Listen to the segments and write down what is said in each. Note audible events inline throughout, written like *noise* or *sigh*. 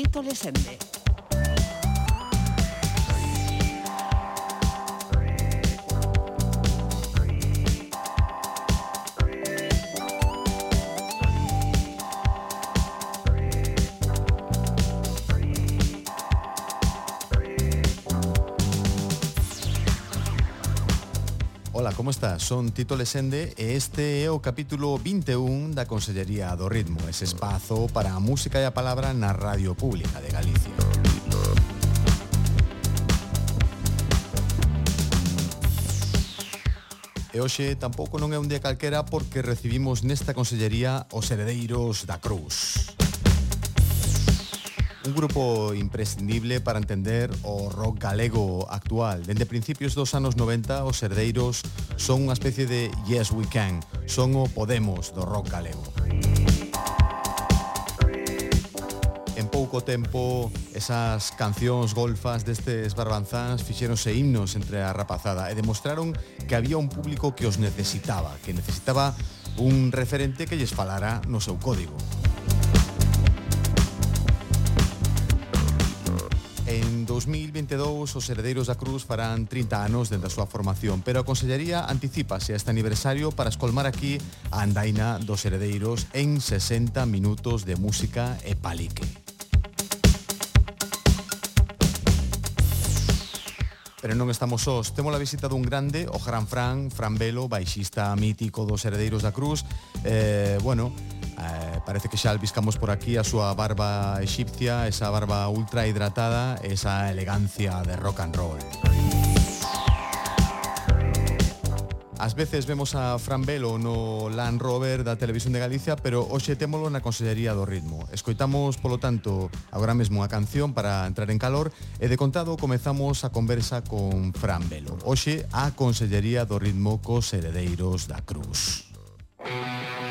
Fito Lesende. como está? Son Tito Lesende e este é o capítulo 21 da Consellería do Ritmo, ese espazo para a música e a palabra na Radio Pública de Galicia. E hoxe tampouco non é un día calquera porque recibimos nesta consellería os heredeiros da Cruz un grupo imprescindible para entender o rock galego actual. Dende principios dos anos 90, os herdeiros son unha especie de Yes We Can, son o Podemos do rock galego. En pouco tempo, esas cancións golfas destes barbanzáns fixéronse himnos entre a rapazada e demostraron que había un público que os necesitaba, que necesitaba un referente que lles falara no seu código. 2022 os heredeiros da Cruz farán 30 anos dende a súa formación, pero a Consellería anticipase este aniversario para escolmar aquí a andaina dos heredeiros en 60 minutos de música e palique. Pero non estamos sós, temos a visita dun grande, o Gran Fran, Fran Velo, baixista mítico dos Heredeiros da Cruz. Eh, bueno, eh, parece que xa albiscamos por aquí a súa barba egipcia, esa barba ultra hidratada, esa elegancia de rock and roll. As veces vemos a Fran Velo no Land Rover da Televisión de Galicia, pero hoxe témolo na Consellería do Ritmo. Escoitamos, polo tanto, agora mesmo a canción para entrar en calor e de contado comezamos a conversa con Fran Velo. Hoxe a Consellería do Ritmo cos heredeiros da Cruz. Música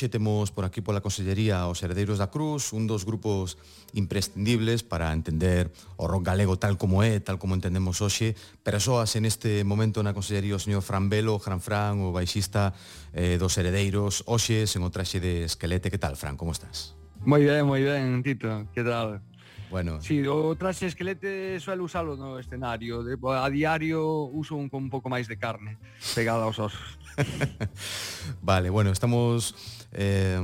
hoxe temos por aquí pola Consellería os Heredeiros da Cruz, un dos grupos imprescindibles para entender o rock galego tal como é, tal como entendemos hoxe. Persoas en este momento na Consellería o señor Fran Velo, Fran Fran, o baixista eh, dos Heredeiros, hoxe sen o traxe de esquelete. Que tal, Fran, como estás? Moi ben, moi ben, Tito, que tal? Bueno. Sí, o traxe esquelete suelo usalo no escenario. De, a diario uso un con un pouco máis de carne pegada aos osos. *laughs* vale, bueno, estamos eh,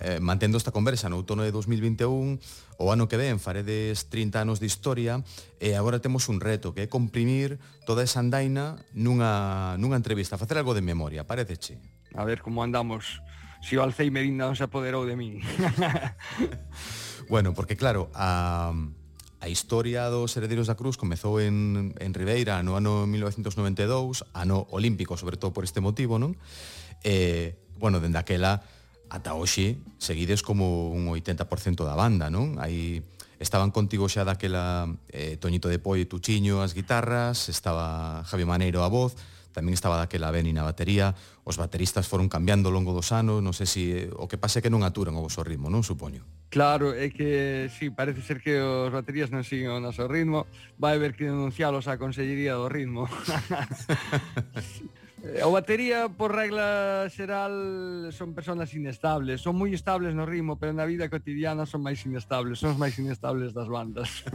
eh, mantendo esta conversa no outono de 2021 o ano que ven faredes 30 anos de historia e agora temos un reto que é comprimir toda esa andaina nunha, nunha entrevista, facer algo de memoria, pareceche? A ver como andamos, si o Alzheimer ainda non se apoderou de min. *laughs* bueno, porque claro, a, a historia dos heredeiros da Cruz comezou en, en Ribeira no ano 1992, ano olímpico, sobre todo por este motivo, non? Eh, bueno, dende aquela ata hoxe seguides como un 80% da banda, non? Aí estaban contigo xa daquela eh, Toñito de Poi e Tuchiño as guitarras, estaba Javi Maneiro a voz, tamén estaba daquela Beni na batería, os bateristas foron cambiando ao longo dos anos, non sei se eh, o que pase é que non aturan o vosso ritmo, non supoño. Claro, é que sí, parece ser que os baterías non siguen o noso ritmo, vai haber que denuncialos á Consellería do Ritmo. *laughs* O batería, por regla xeral, son personas inestables. Son moi estables no ritmo, pero na vida cotidiana son máis inestables. Son os máis inestables das bandas.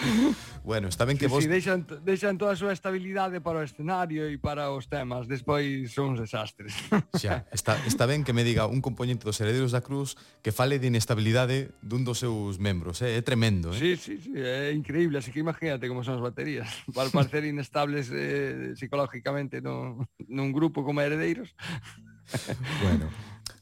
*laughs* bueno, está ben que sí, vos... Sí, deixan, deixan toda a súa estabilidade para o escenario e para os temas. Despois son uns desastres. *laughs* Xa, está, está ben que me diga un componente dos herederos da Cruz que fale de inestabilidade dun dos seus membros. Eh? É tremendo. Eh? Sí, sí, sí, é increíble. Así que imagínate como son as baterías. Para parecer inestables eh, psicológicamente, non nun grupo como heredeiros. *laughs* bueno,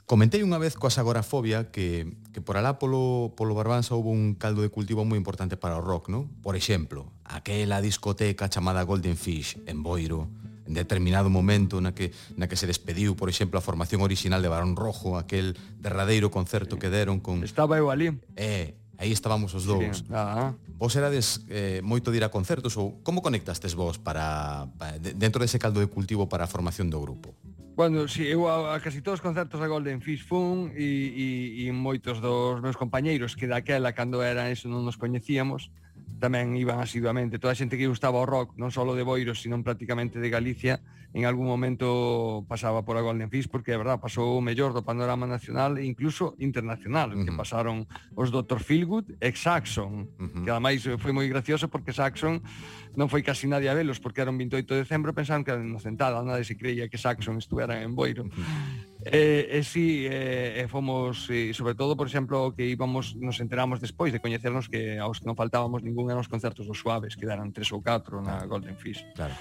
Comentei unha vez coas agorafobia que, que por alá polo, polo Barbanza houve un caldo de cultivo moi importante para o rock, non? Por exemplo, aquela discoteca chamada Golden Fish en Boiro, en determinado momento na que, na que se despediu, por exemplo, a formación orixinal de Barón Rojo, aquel derradeiro concerto que deron con... Estaba eu ali. Eh, Aí estábamos os dous. Sí, ah, ah. Vos erades eh, moito de ir a concertos ou como conectastes vos para, para dentro dese caldo de cultivo para a formación do grupo? Bueno, si, sí, eu a, a casi todos os concertos da Golden Fish fun e, e, e moitos dos meus compañeiros que daquela cando era eso non nos coñecíamos, tamén iban asiduamente. Toda a xente que gustaba o rock, non só de Boiro, sino prácticamente de Galicia, en algún momento pasaba por a Golden Fish, porque, é verdad, pasou o mellor do panorama nacional e incluso internacional, uh -huh. que pasaron os Dr. Feelgood e Saxon, uh -huh. que ademais foi moi gracioso porque Saxon non foi casi nadie a velos, porque era un 28 de decembro, pensaban que era inocentada, nadie se creía que Saxon estuera en Boiro. Uh -huh. Eh, eh, sí, eh, eh fomos, eh, e sobre todo, por exemplo, que íbamos, nos enteramos despois de coñecernos que aos que non faltábamos ningún eran os concertos dos suaves, que eran tres ou catro na. Golden Fish. Claro.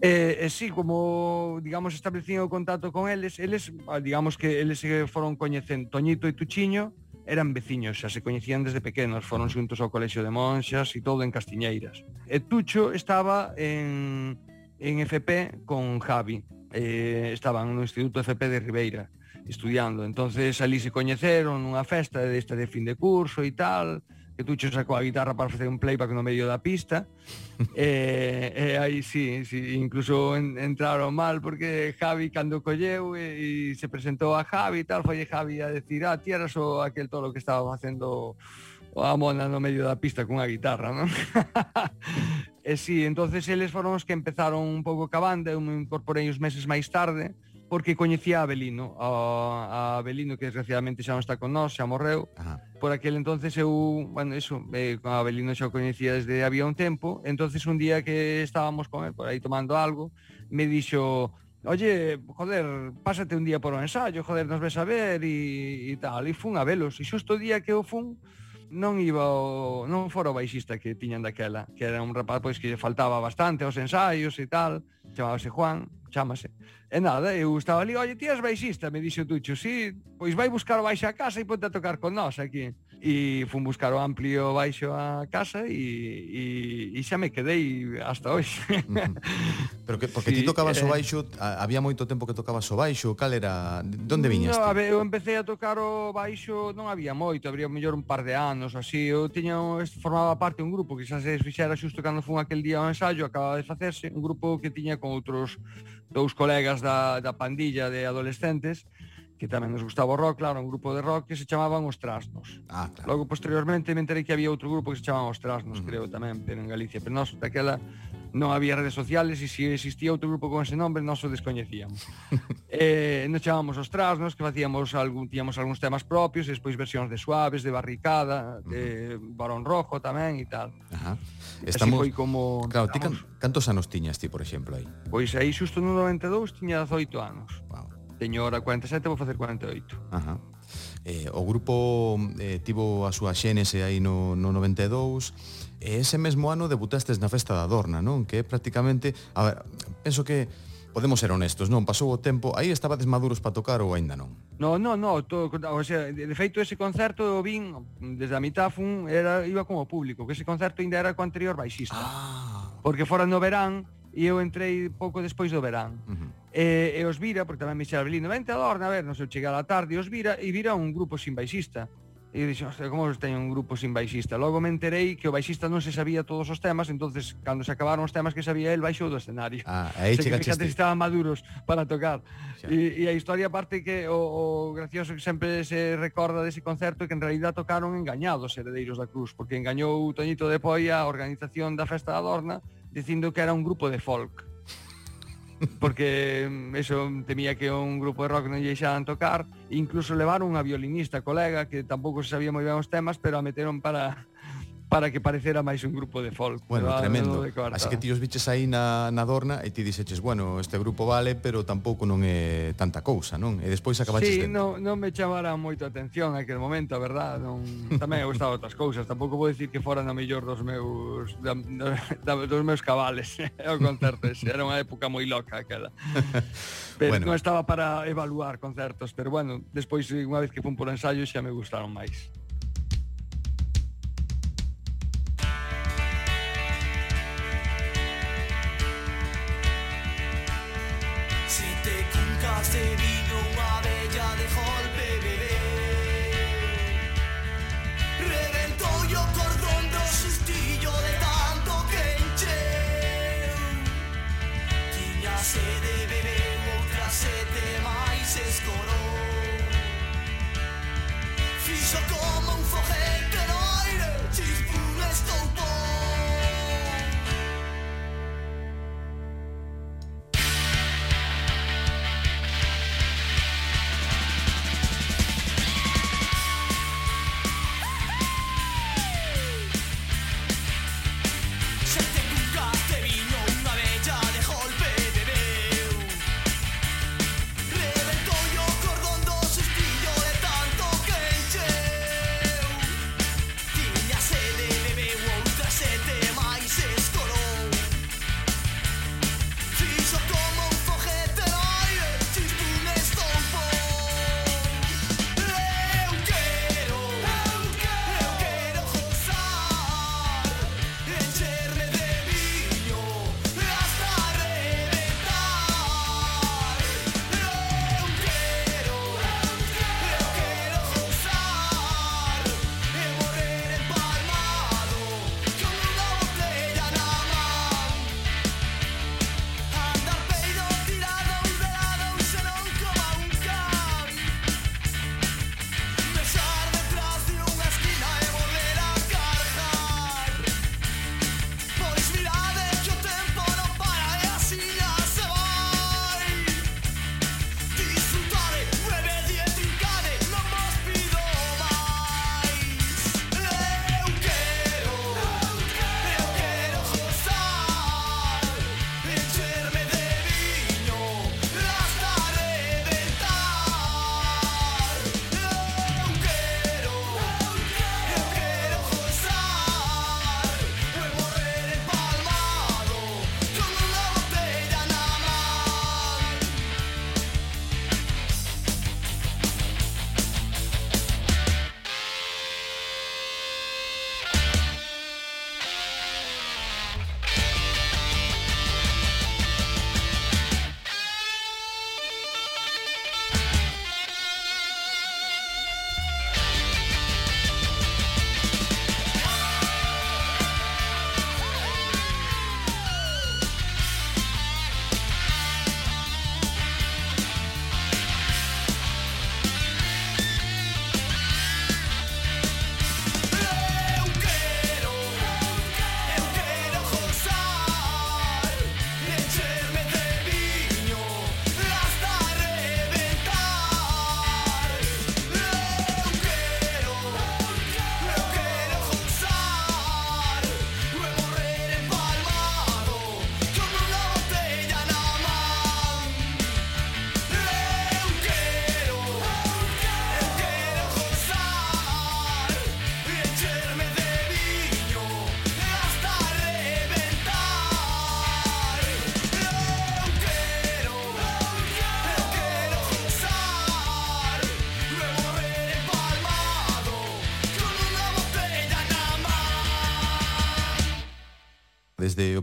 Eh, eh, sí, como, digamos, establecido o contacto con eles, eles, ah, digamos que eles se foron coñecen Toñito e Tuchiño, eran veciños, xa se coñecían desde pequenos, foron xuntos ao colexio de monxas e todo en Castiñeiras. E Tucho estaba en, en FP con Javi, eh, estaban no Instituto FP de Ribeira estudiando. Entonces ali se coñeceron nunha festa desta de fin de curso e tal, que Tucho sacou a guitarra para facer un playback no medio da pista. eh, *laughs* eh, aí sí, sí, incluso en, entraron mal porque Javi cando colleu e, e se presentou a Javi e tal, foi Javi a decir, ah, ti eras o aquel tolo que estaba facendo a mona no medio da pista cunha guitarra, non? *laughs* E si, entonces eles foron os que empezaron un pouco ca banda, eu me incorporei uns meses máis tarde, porque coñecía a Belino, a, a Belino que desgraciadamente xa non está con nós, xa morreu. Ajá. Por aquel entonces eu, bueno, eso, eh, con a Belino xa o coñecía desde había un tempo, entonces un día que estábamos con él por aí tomando algo, me dixo, oye, joder, pásate un día por o ensayo, joder, nos ves a ver e, e tal, e fun a velos. E xusto o día que eu fun, non iba o, non fora o baixista que tiñan daquela, que era un rapaz pois que lle faltaba bastante aos ensaios e tal, chamábase Juan, chámase. E nada, eu estaba ali, "Oye, ti és baixista", me dixo Tucho. "Si, sí, pois vai buscar o baixo a casa e ponte a tocar con nós aquí." e fun buscar o amplio baixo a casa e, e, e xa me quedei hasta hoxe. Pero que, porque sí, ti tocabas eh, o baixo, había moito tempo que tocabas o baixo, cal era, donde viñas no, ti? a ver, eu empecé a tocar o baixo, non había moito, habría mellor un par de anos, así, eu tiña, formaba parte un grupo que xa se desfixera xusto cando fun aquel día ao ensayo, acababa de facerse, un grupo que tiña con outros dous colegas da, da pandilla de adolescentes, que tamén nos gustaba o rock, claro, un grupo de rock que se chamaban Os Trasnos. Ah, claro. Logo, posteriormente, me enterei que había outro grupo que se chamaban Os Trasnos, uh -huh. creo tamén, pero en Galicia. Pero nós, daquela, non había redes sociales e se existía outro grupo con ese nombre, nós o descoñecíamos. *laughs* eh, nos chamábamos Os Trasnos, que facíamos algún, tíamos algúns temas propios, e despois versións de Suaves, de Barricada, de uh -huh. Barón Rojo tamén e tal. Ajá. Estamos... Así foi como... Claro, ti can, cantos anos tiñas ti, por exemplo, aí? Pois aí, xusto no 92, tiña 18 anos. Wow. Teño ahora 47, vou facer 48. Ajá. Eh, o grupo eh, tivo a súa xénese aí no, no 92 e ese mesmo ano debutastes na Festa da Dorna, non? Que é prácticamente... A ver, penso que podemos ser honestos, non? Pasou o tempo, aí estabades maduros para tocar ou aínda non? No, no, no, todo, o sea, de feito ese concerto o vin desde a mitad fun, era iba como público, que ese concerto ainda era co anterior baixista. Ah. Porque fora no verán e eu entrei pouco despois do verán. Uh -huh e, e os vira, porque tamén Michel Abelino, vente a Dorna, a ver, non sei, chega a tarde, e os vira, e vira un grupo sin baixista. E eu dixo, hostia, como teñen un grupo sin baixista? Logo me enterei que o baixista non se sabía todos os temas, entonces cando se acabaron os temas que sabía el, baixou do escenario. Ah, aí che estaban maduros para tocar. E, e a historia parte que o, o gracioso que sempre se recorda dese concerto é que en realidad tocaron engañados heredeiros da Cruz, porque engañou Toñito de Poia a organización da Festa da Dorna dicindo que era un grupo de folk porque mm, eso temía que un grupo de rock non lle deixaran tocar, incluso levaron unha violinista colega que tampouco se sabía moi ben os temas, pero a meteron para para que parecera máis un grupo de folk. Bueno, da, tremendo. De Así que ti os biches aí na, na Dorna e ti dixeches, bueno, este grupo vale, pero tampouco non é tanta cousa, non? E despois acabaches sí, dentro. non, non me chamara moito a atención aquel momento, a verdad, non, tamén eu gustaba outras cousas, tampouco vou dicir que fora na mellor dos meus da, da, dos meus cabales *laughs* o concerto ese, era unha época moi loca aquela. *laughs* Pero bueno. non estaba para evaluar concertos, pero bueno, despois unha vez que fun por ensayo xa me gustaron máis.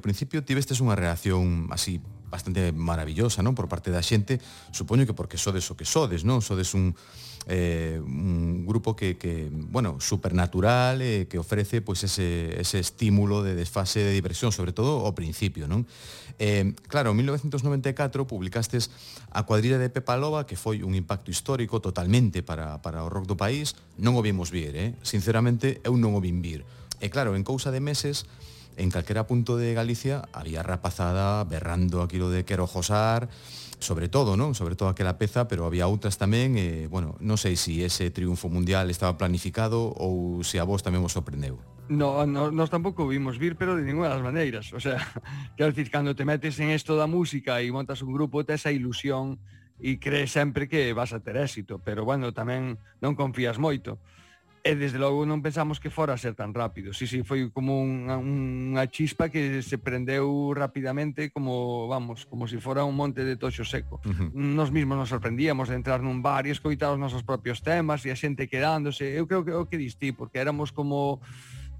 principio tivestes unha reacción así bastante maravillosa, non? Por parte da xente, supoño que porque sodes o que sodes, non? Sodes un, eh, un grupo que, que bueno, supernatural, eh, que ofrece pues, ese, ese estímulo de desfase de diversión, sobre todo ao principio. Non? Eh, claro, en 1994 publicastes a cuadrilla de Pepa Loba, que foi un impacto histórico totalmente para, para o rock do país, non o vimos vir, eh? sinceramente eu non o vim vir. E claro, en cousa de meses, en calquera punto de Galicia había rapazada berrando aquilo de quero josar, sobre todo, non? Sobre todo aquela peza, pero había outras tamén, e, bueno, non sei se si ese triunfo mundial estaba planificado ou se a vos tamén vos sorprendeu. No, no, nós tampouco vimos vir, pero de ninguna das maneiras. O sea, *laughs* quero dicir, cando te metes en esto da música e montas un grupo, tes esa ilusión e crees sempre que vas a ter éxito, pero, bueno, tamén non confías moito. E desde logo non pensamos que fora a ser tan rápido. Si, si, foi como unha, unha chispa que se prendeu rapidamente como, vamos, como se si fora un monte de toxo seco. Uh -huh. Nos mesmos nos sorprendíamos de entrar nun bar e escoitar os nosos propios temas e a xente quedándose. Eu creo que o que distí, porque éramos como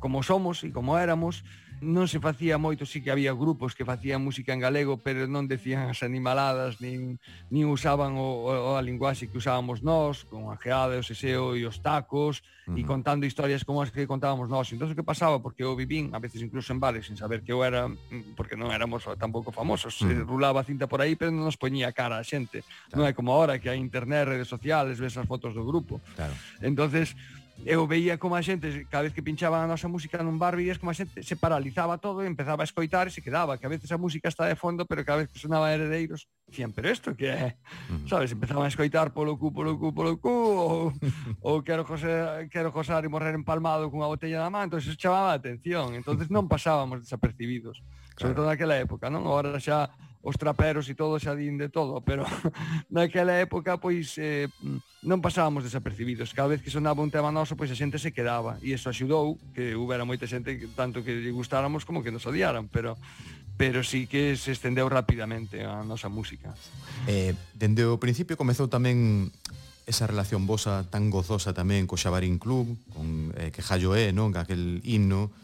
como somos e como éramos, non se facía moito, sí que había grupos que facían música en galego, pero non decían as animaladas, nin, nin usaban o, o, a linguaxe que usábamos nós, con a geada, o seseo e os tacos, uh -huh. e contando historias como as que contábamos nós. Entón, o que pasaba, porque eu vivín, a veces incluso en bares, sin saber que eu era, porque non éramos tampouco famosos, uh -huh. rulaba cinta por aí, pero non nos poñía cara a xente. Claro. Non é como agora que hai internet, redes sociales, ves as fotos do grupo. Claro. Entonces, eu veía como a xente, cada vez que pinchaban a nosa música nun bar, veías como a xente se paralizaba todo e empezaba a escoitar e se quedaba, que a veces a música está de fondo, pero cada vez que sonaba heredeiros, dicían, pero isto que é? Mm. Sabes, empezaban a escoitar polo cu, polo cu, polo cu, ou, ou quero, jose, quero josar e morrer empalmado cunha botella na man, entón chamaba a atención, entonces *laughs* non pasábamos desapercibidos, claro. sobre todo naquela época, non? Ahora xa os traperos e todo xa din de todo, pero *laughs* naquela época pois eh, non pasábamos desapercibidos. Cada vez que sonaba un tema noso, pois a xente se quedaba e eso axudou que houbera moita xente que, tanto que lle gustáramos como que nos odiaran, pero pero sí que se estendeu rapidamente a nosa música. Eh, dende o principio comezou tamén esa relación vosa tan gozosa tamén co Xabarín Club, con eh, que Jallo é, non, aquel himno.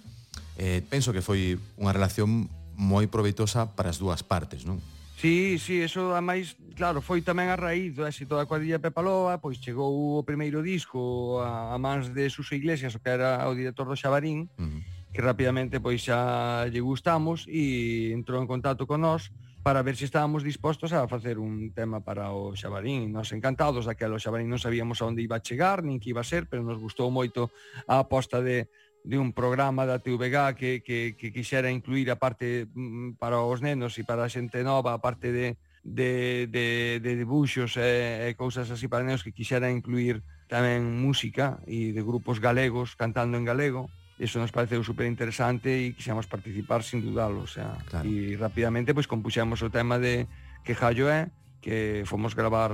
Eh, penso que foi unha relación moi proveitosa para as dúas partes, non? Sí, sí, eso a máis, claro, foi tamén a raíz do éxito da cuadrilla Pepaloa, pois chegou o primeiro disco a, a mans de Suso Iglesias, o que era o director do Xabarín, uh -huh. que rapidamente pois xa lle gustamos e entrou en contacto con nós para ver se si estábamos dispostos a facer un tema para o Xabarín. Nos encantados daquela o Xabarín non sabíamos a onde iba a chegar, nin que iba a ser, pero nos gustou moito a aposta de, de un programa da TVG que, que, que quixera incluir a parte mm, para os nenos e para a xente nova, a parte de, de, de, de dibuxos e, e cousas así para nenos que quixera incluir tamén música e de grupos galegos cantando en galego. Eso nos pareceu super interesante e quixemos participar sin dudalo, o sea, claro. e rapidamente pois compuxemos o tema de que Jallo é que fomos gravar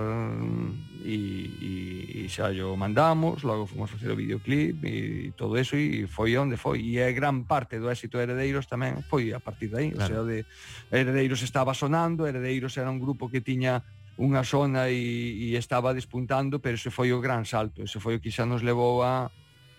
e, e, e xa yo mandamos, logo fomos facer o videoclip e, e todo eso e foi onde foi e a gran parte do éxito de Heredeiros tamén foi a partir dai, claro. o sea, de Heredeiros estaba sonando, Heredeiros era un grupo que tiña unha zona e, e estaba despuntando, pero ese foi o gran salto, ese foi o que xa nos levou a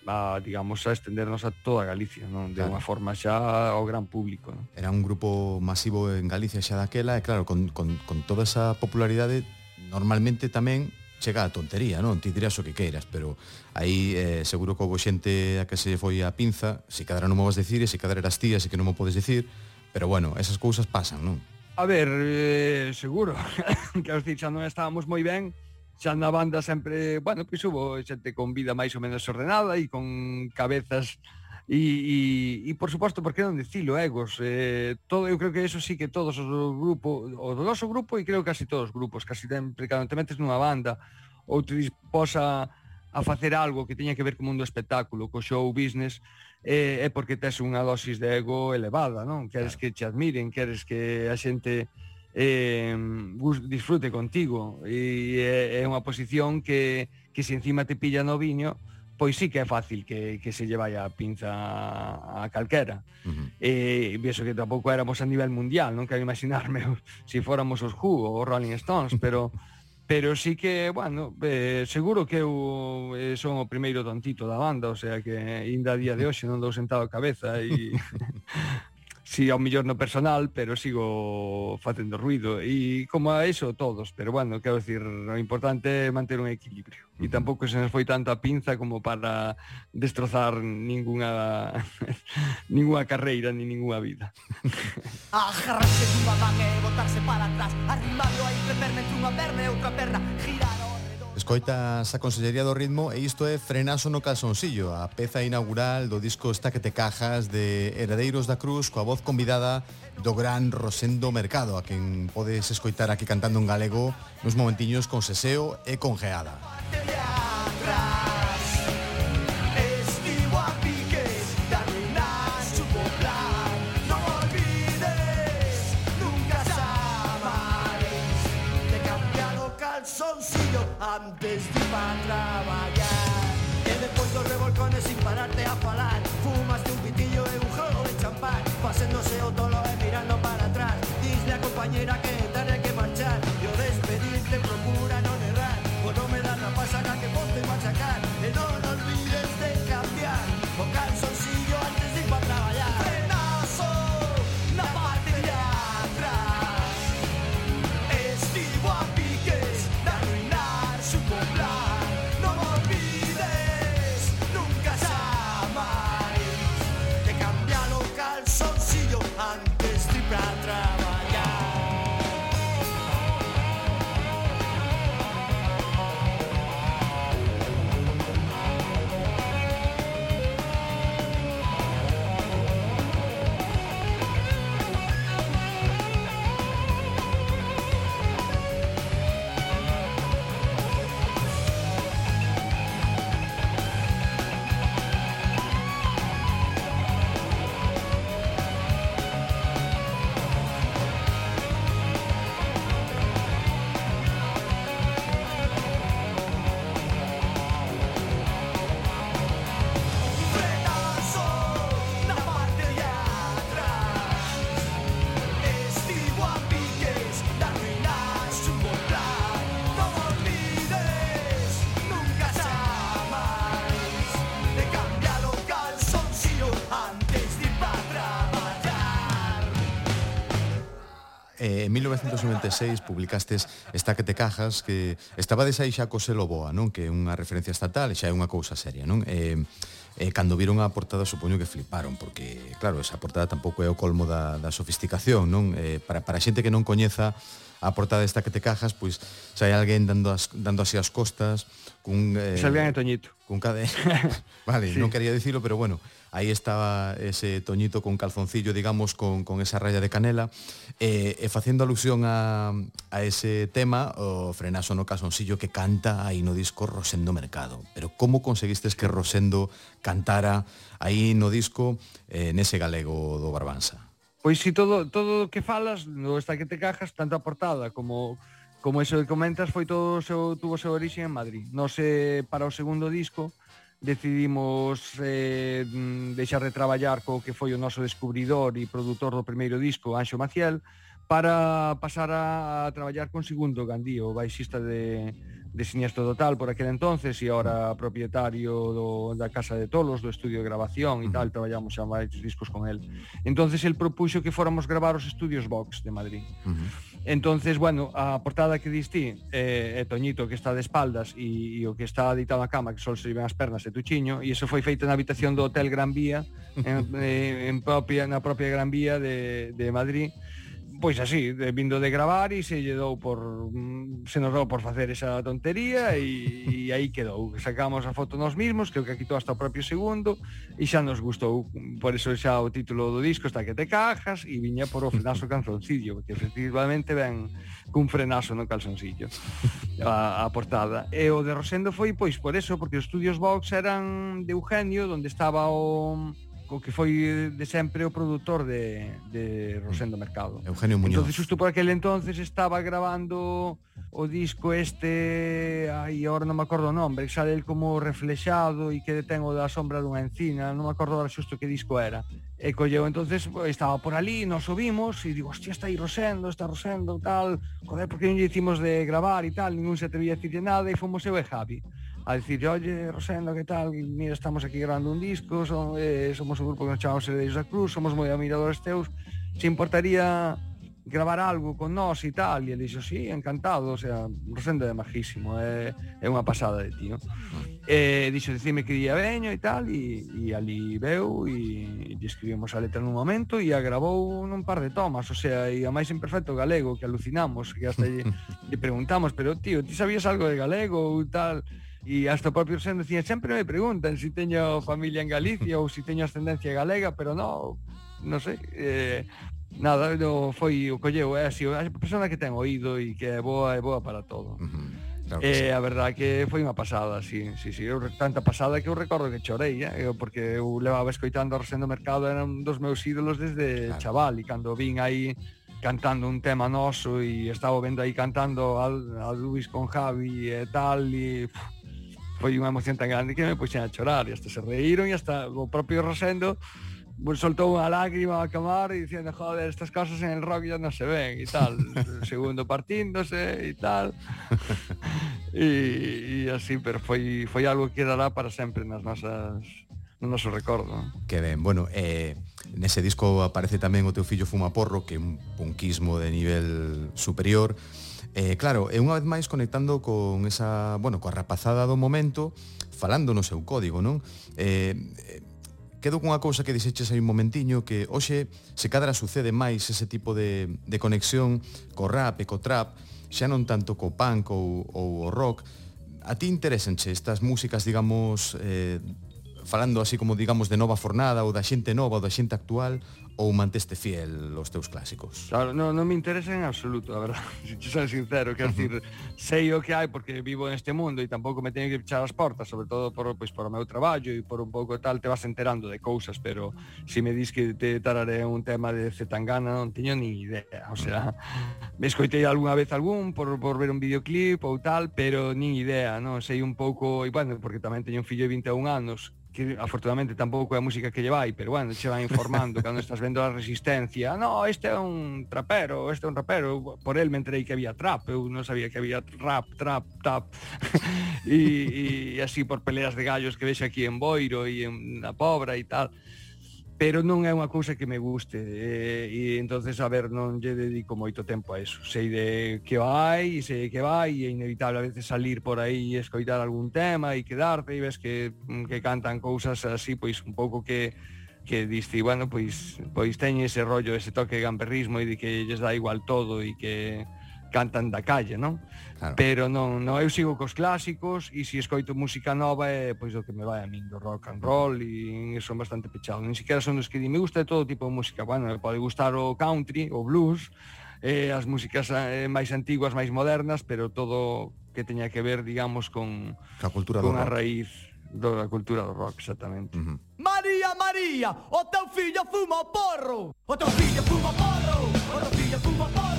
a, digamos, a estendernos a toda Galicia, non? de claro. unha forma xa ao gran público. Non? Era un grupo masivo en Galicia xa daquela, e claro, con, con, con toda esa popularidade, normalmente tamén chega a tontería, non? Ti dirás o que queiras, pero aí eh, seguro que houve xente a que se foi a pinza, se cadra non me vas decir, e se cadra eras tías, e que non me podes decir, pero bueno, esas cousas pasan, non? A ver, eh, seguro, *laughs* que os dixas non estábamos moi ben, xa na banda sempre, bueno, pois hubo xente con vida máis ou menos ordenada e con cabezas E, e, e por suposto, por que non dicilo, egos eh, todo, Eu creo que eso sí que todos os grupo O do noso grupo e creo que casi todos os grupos Casi sempre, cando te metes nunha banda Ou te disposa a facer algo que teña que ver co mundo espectáculo Co show business eh, É porque tes unha dosis de ego elevada, non? Queres claro. que te admiren, queres que a xente eh, disfrute contigo e é, é unha posición que, que se encima te pilla no viño pois sí que é fácil que, que se lle vai a pinza a, a calquera uh -huh. e penso que tampouco éramos a nivel mundial non quero imaginarme se *laughs* si fóramos os Who ou os Rolling Stones *laughs* pero pero sí que, bueno, eh, seguro que eu eh, son o primeiro tontito da banda, o sea que eh, ainda a día de *laughs* hoxe non dou sentado a cabeza e si ao millor no personal, pero sigo facendo ruido. E como a eso todos, pero bueno, quero decir, o importante é manter un equilibrio. E tampouco se nos foi tanta pinza como para destrozar ninguna *laughs* ninguna carreira ni ninguna vida. Agarrarse dunha man e botarse para atrás, Arrimado aí, treperme entre unha perna e outra perna, girar Escoitas a Consellería do Ritmo e isto é Frenazo no calzoncillo, a peza inaugural do disco Está que te cajas de Heredeiros da Cruz coa voz convidada do gran Rosendo Mercado, a quen podes escoitar aquí cantando en galego nos momentiños con seseo e con geada. Música para traballar E depois dos revolcones sin pararte a falar Fumaste un pitillo 1996 publicastes esta que te cajas que estabades aí xa co selo boa, non? Que é unha referencia estatal e xa é unha cousa seria, non? Eh, eh, cando viron a portada supoño que fliparon porque claro, esa portada tampouco é o colmo da, da sofisticación non eh, para, para xente que non coñeza a portada esta que te cajas pois xa hai alguén dando, as, dando así as costas cun... Eh, Salgan e Toñito cun cade... *laughs* vale, sí. non quería dicilo pero bueno aí estaba ese toñito con calzoncillo, digamos, con, con esa raya de canela, e, e facendo alusión a, a ese tema, o frenazo no calzoncillo que canta aí no disco Rosendo Mercado. Pero como conseguistes que Rosendo cantara aí no disco eh, nese galego do Barbanza? Pois si todo todo o que falas, no esta que te cajas, tanto a portada como como eso que comentas foi todo seu, tuvo seu orixe en Madrid. No sé, para o segundo disco, decidimos eh, mm, deixar de traballar co que foi o noso descubridor e produtor do primeiro disco, Anxo Maciel, para pasar a, a traballar con Segundo Gandío, baixista de, de Siniestro Total por aquel entonces e ahora propietario do, da Casa de Tolos, do estudio de grabación e tal, traballamos xa varios discos con el. Entonces el propuxo que fóramos gravar os estudios Vox de Madrid. Uh -huh Entonces, bueno, a portada que distí eh, é Toñito que está de espaldas e, e o que está deitado na cama que só se ven as pernas e Tuchiño e iso foi feito na habitación do Hotel Gran Vía en, *laughs* eh, en propia, na propia Gran Vía de, de Madrid pois así, de, vindo de gravar e se lle dou por mm, se nos dou por facer esa tontería e, e aí quedou. Sacamos a foto nos mismos, creo que quitou hasta o propio segundo e xa nos gustou. Por eso xa o título do disco está que te cajas e viña por o frenazo *laughs* canzoncillo, que efectivamente ven cun frenazo no calzoncillo a, a portada. E o de Rosendo foi pois por eso, porque os estudios Vox eran de Eugenio, onde estaba o co que foi eh, de sempre o produtor de, de Rosendo Mercado. Eugenio Muñoz. Entonces, justo por aquel entonces estaba grabando o disco este, aí agora non me acordo o nome, que sale el como reflexado e que detengo da sombra dunha encina, non me acordo agora xusto que disco era. E colleu, entonces estaba por ali, nos subimos e digo, hostia, está aí Rosendo, está Rosendo, tal, joder, porque non lle hicimos de gravar e tal, ningún se atrevía a decirle nada e fomos eu e Javi a decir, oye, Rosendo, que tal? Mira, estamos aquí grabando un disco, son, eh, somos un grupo que nos chamamos Heredeiros da Cruz, somos moi admiradores teus, se importaría gravar algo con nós e tal? E ele dixo, sí, encantado, o sea, Rosendo é majísimo, é, é unha pasada de tío. E dixo, dicime que día veño e tal, e, e ali veu, e, e escribimos a letra nun momento, e a gravou nun par de tomas, o sea, e a máis imperfecto galego, que alucinamos, que hasta lle, *laughs* lle preguntamos, pero tío, ti sabías algo de galego ou tal? e hasta o propio seno dicían, sempre me preguntan se si teño familia en Galicia ou se si teño ascendencia galega, pero no, non sei, eh, nada, no, foi o colleu, é así, a persona que ten oído e que é boa, é boa para todo. Uh -huh. Claro eh, sí. a verdade que foi unha pasada, sí, sí, sí, eu, tanta pasada que eu recordo que chorei, eh, porque eu levaba escoitando a Rosendo Mercado, era un dos meus ídolos desde claro. chaval, e cando vin aí cantando un tema noso e estaba vendo aí cantando a, a Luis con Javi e tal, e... Pff, foi unha emoción tan grande que me puxen a chorar e hasta se reíron e hasta o propio Rosendo soltou unha lágrima a camar e dicendo, joder, estas cosas en el rock ya non se ven e tal, *laughs* segundo partíndose e tal. *laughs* E, e así, pero foi, foi algo que quedará para sempre nas nosas no noso recordo. Que ben, bueno, eh, nese disco aparece tamén o teu fillo Fumaporro, que é un punquismo de nivel superior, Eh, claro, e unha vez máis conectando con esa, bueno, coa rapazada do momento, falando no seu código, non? Eh, eh quedo cunha cousa que dixeches aí un momentiño que hoxe se cadra sucede máis ese tipo de, de conexión co rap e co trap, xa non tanto co punk ou, ou o rock. A ti interesenche estas músicas, digamos, eh, falando así como digamos de nova fornada ou da xente nova ou da xente actual ou manteste fiel aos teus clásicos? Claro, non, non me interesa en absoluto, a verdad. Se *laughs* si son sincero, quero dicir, sei o que hai porque vivo neste mundo e tampouco me teño que pechar as portas, sobre todo por, pois, por o meu traballo e por un pouco tal te vas enterando de cousas, pero se si me dis que te tararé un tema de Zetangana non teño ni idea, o sea, me escoitei algunha vez algún por, por ver un videoclip ou tal, pero nin idea, non sei un pouco, e bueno, porque tamén teño un fillo de 21 anos que afortunadamente tampouco é a música que lle vai, pero bueno, che van informando cando estás vendo a resistencia, no, este é un trapero, este é un rapero, por el me enterei que había trap, eu non sabía que había rap, trap, tap, *laughs* e, e así por peleas de gallos que vexe aquí en Boiro e en na Pobra e tal, pero non é unha cousa que me guste e, e entonces a ver non lle dedico moito tempo a eso. Sei de que vai e sei que vai e é inevitable a veces salir por aí e escoitar algún tema e quedarte e ves que, mm, que cantan cousas así pois un pouco que que diste, bueno, pois pois teñe ese rollo, ese toque gamberrismo e de que lles dá igual todo e que cantan da calle, non? Claro. Pero non, non, eu sigo cos clásicos e se escoito música nova é pois o que me vai a min do rock and roll e son bastante pechado. Nin siquiera son os que di, me gusta de todo tipo de música. Bueno, me pode gustar o country, o blues, eh, as músicas eh, máis antiguas, máis modernas, pero todo que teña que ver, digamos, con, a cultura con a raíz do, da cultura do rock, exactamente. Uh -huh. María, María, o teu fillo fuma o porro! O teu fillo fuma o porro! O teu fillo fuma o porro!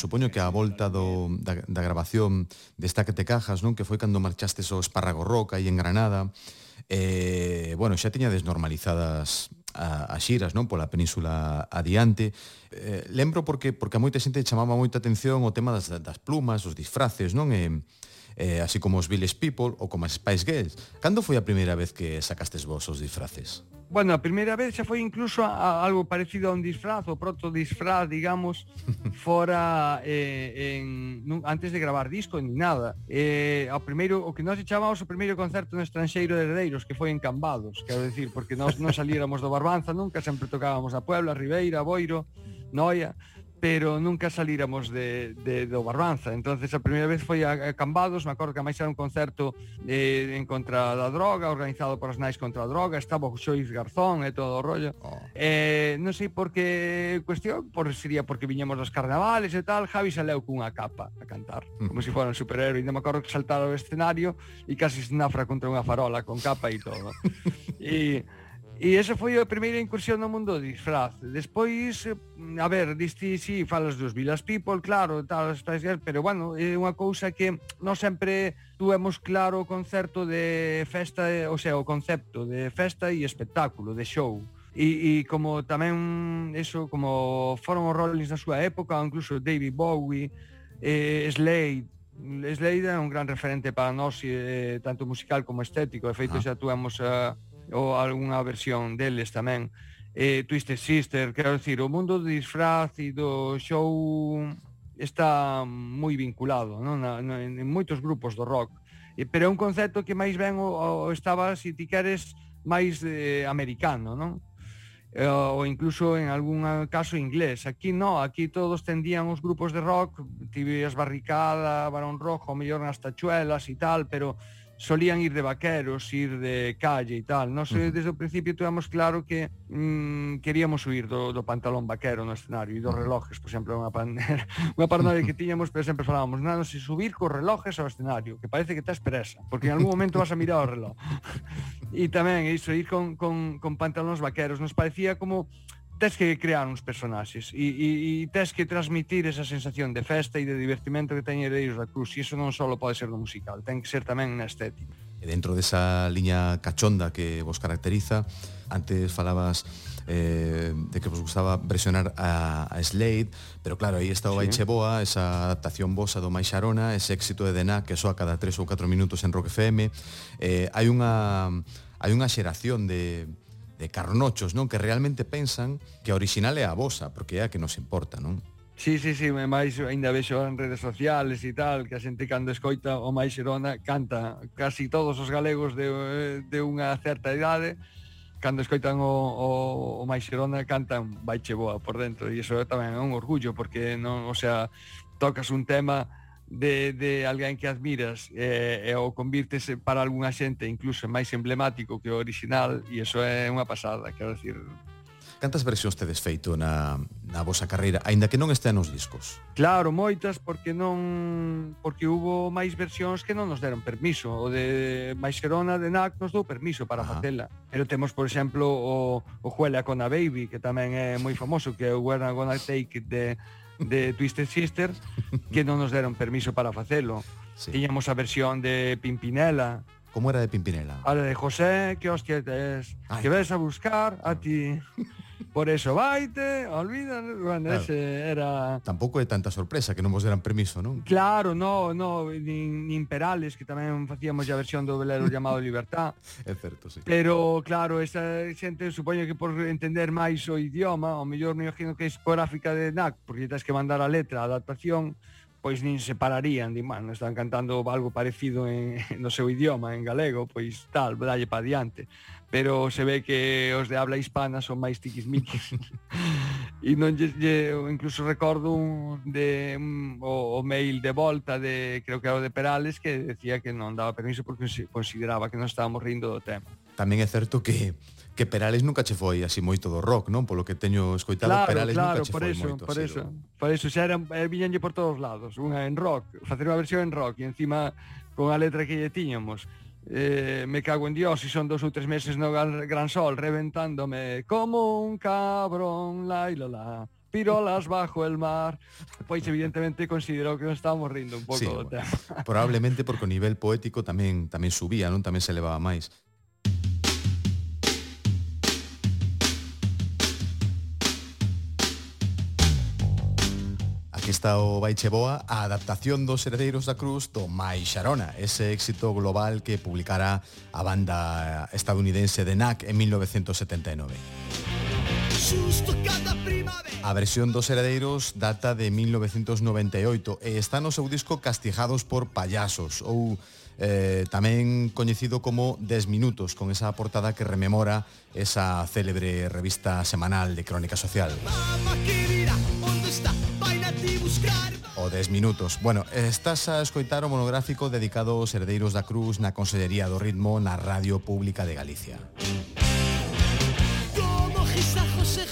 supoño que a volta do, da, da grabación desta que te cajas, non? Que foi cando marchastes ao Espárrago Roca aí en Granada. Eh, bueno, xa tiña desnormalizadas a, a xiras, non? Pola península adiante. Eh, lembro porque porque a moita xente chamaba moita atención o tema das, das plumas, os disfraces, non? Eh, eh, así como os Village People ou como as Spice Girls. Cando foi a primeira vez que sacastes vos os disfraces? Bueno, a primeira vez xa foi incluso a, a algo parecido a un disfraz, o proto disfraz, digamos, *laughs* fora eh, en, nun, antes de gravar disco ni nada. Eh, ao primeiro, o que nós chamamos o primeiro concerto no estranxeiro de Herdeiros, que foi en Cambados, quero decir, porque nós non salíramos do Barbanza nunca, sempre tocábamos a Puebla, Ribeira, Boiro, Noia, pero nunca salíramos de, de, do Barbanza. entonces a primeira vez foi a Cambados, me acordo que máis era un concerto eh, en contra da droga, organizado por as nais contra a droga, estaba o Xois Garzón e todo o rollo. Oh. Eh, non sei por que cuestión, por sería porque viñemos dos carnavales e tal, Javi saleu cunha capa a cantar, como se si fora un superhéroe. Ainda me acordo que saltara o escenario e casi se nafra contra unha farola con capa e todo. *laughs* e E esa foi a primeira incursión no mundo do disfraz. Despois, eh, a ver, diste, si, sí, falas dos Villas People, claro, tal, pero, bueno, é unha cousa que non sempre tuemos claro o concerto de festa, o sea, o concepto de festa e espectáculo, de show. E, e como tamén eso, como foron os Rollins na súa época, incluso David Bowie, eh, Slade, Slade é un gran referente para nós, eh, tanto musical como estético, de feito ah. xa tuemos... Eh, ou algunha versión deles tamén eh, Twisted Sister, quero dicir, o mundo do disfraz e do show está moi vinculado non? Na, na, en moitos grupos do rock e, pero é un concepto que máis ben o, o estaba, se ti queres, máis eh, americano, non? Eh, ou incluso en algún caso inglés. Aquí no, aquí todos tendían os grupos de rock, tibias barricada, barón rojo, mellor nas tachuelas e tal, pero solían ir de vaqueros, ir de calle e tal. Nós uh -huh. desde o principio tuvemos claro que mm, queríamos huir do, do pantalón vaquero no escenario e dos relojes, por exemplo, unha, pan, *laughs* unha paranoia que tiñamos, pero sempre falábamos, non, se subir cos relojes ao escenario, que parece que estás presa, porque en algún momento vas a mirar o reloj. *laughs* e tamén iso, ir con, con, con pantalóns vaqueros, nos parecía como tens que crear uns personaxes e, e, e tens que transmitir esa sensación de festa e de divertimento que teñen Heredeiros da Cruz e iso non só pode ser no musical, ten que ser tamén na estética. E dentro desa liña cachonda que vos caracteriza, antes falabas eh, de que vos gustaba presionar a, a Slade, pero claro, aí está o sí. Baiche Boa, esa adaptación vosa do Mais Xarona, ese éxito de Dená que soa cada 3 ou 4 minutos en Rock FM. Eh, hai unha hai unha xeración de de carnochos, non? Que realmente pensan que a original é a vosa, porque é a que nos importa, non? Sí, sí, sí, máis ainda vexo en redes sociales e tal, que a xente cando escoita o máis xerona canta casi todos os galegos de, de unha certa idade, cando escoitan o, o, o máis xerona cantan vai che boa por dentro e iso tamén é un orgullo porque non, o sea, tocas un tema de, de alguén que admiras e, e o convirtes para algunha xente incluso máis emblemático que o original e iso é unha pasada, quero decir Cantas versións tedes feito na, na vosa carreira, aínda que non estean nos discos? Claro, moitas, porque non porque hubo máis versións que non nos deron permiso. O de Maixerona de NAC nos dou permiso para Ajá. facela. Pero temos, por exemplo, o, o Juela con a Baby, que tamén é moi famoso, que é o We're Gonna Take It de, de Twisted Sister, que non nos deron permiso para facelo. Sí. Tiñamos a versión de Pimpinela, Como era de Pimpinela? a la de José, que hostia tes, Ai. que ves a buscar a ti. por eso vaite, olvida, bueno, claro. ese era... Tampouco é tanta sorpresa que non vos deran permiso, non? Claro, no, no, nin, nin Perales, que tamén facíamos a versión do velero *laughs* chamado Libertad. É certo, sí. Pero, claro, esa xente, supoño que por entender máis o idioma, o mellor me imagino que é esporáfica de NAC, porque tens que mandar a letra, a adaptación, pois nin se pararían, di, man, están cantando algo parecido en, *laughs* no seu idioma, en galego, pois tal, dalle pa diante pero se ve que os de habla hispana son máis tiquismiquis *laughs* e non lle, lle, incluso recordo un, de, un, o, o mail de volta de creo que era o de Perales que decía que non daba permiso porque consideraba que non estábamos rindo do tema tamén é certo que que Perales nunca che foi así moito do rock, non? Polo que teño escoitado, claro, Perales claro, nunca che por foi eso, moito por así. Eso, do... Por eso, xa eran, eh, viñanlle por todos lados, unha en rock, facer unha versión en rock e encima con a letra que lle tiñamos eh, me cago en dios, e son dos ou tres meses no gran sol, reventándome como un cabrón, la y la la pirolas bajo el mar. Pois evidentemente considero que nos estamos rindo un pouco sí, do tema. Probablemente porque o nivel poético tamén tamén subía, non tamén se elevaba máis. Aquí está o Baiche Boa, a adaptación dos Heredeiros da Cruz do Mai Xarona, ese éxito global que publicara a banda estadounidense de NAC en 1979. A versión dos heredeiros data de 1998 e está no seu disco Castigados por Payasos ou eh, tamén coñecido como 10 minutos, con esa portada que rememora esa célebre revista semanal de crónica social. Mama, O 10 minutos. Bueno, estás a escoitar o monográfico dedicado aos herdeiros da Cruz na Consellería do Ritmo na Radio Pública de Galicia. Como José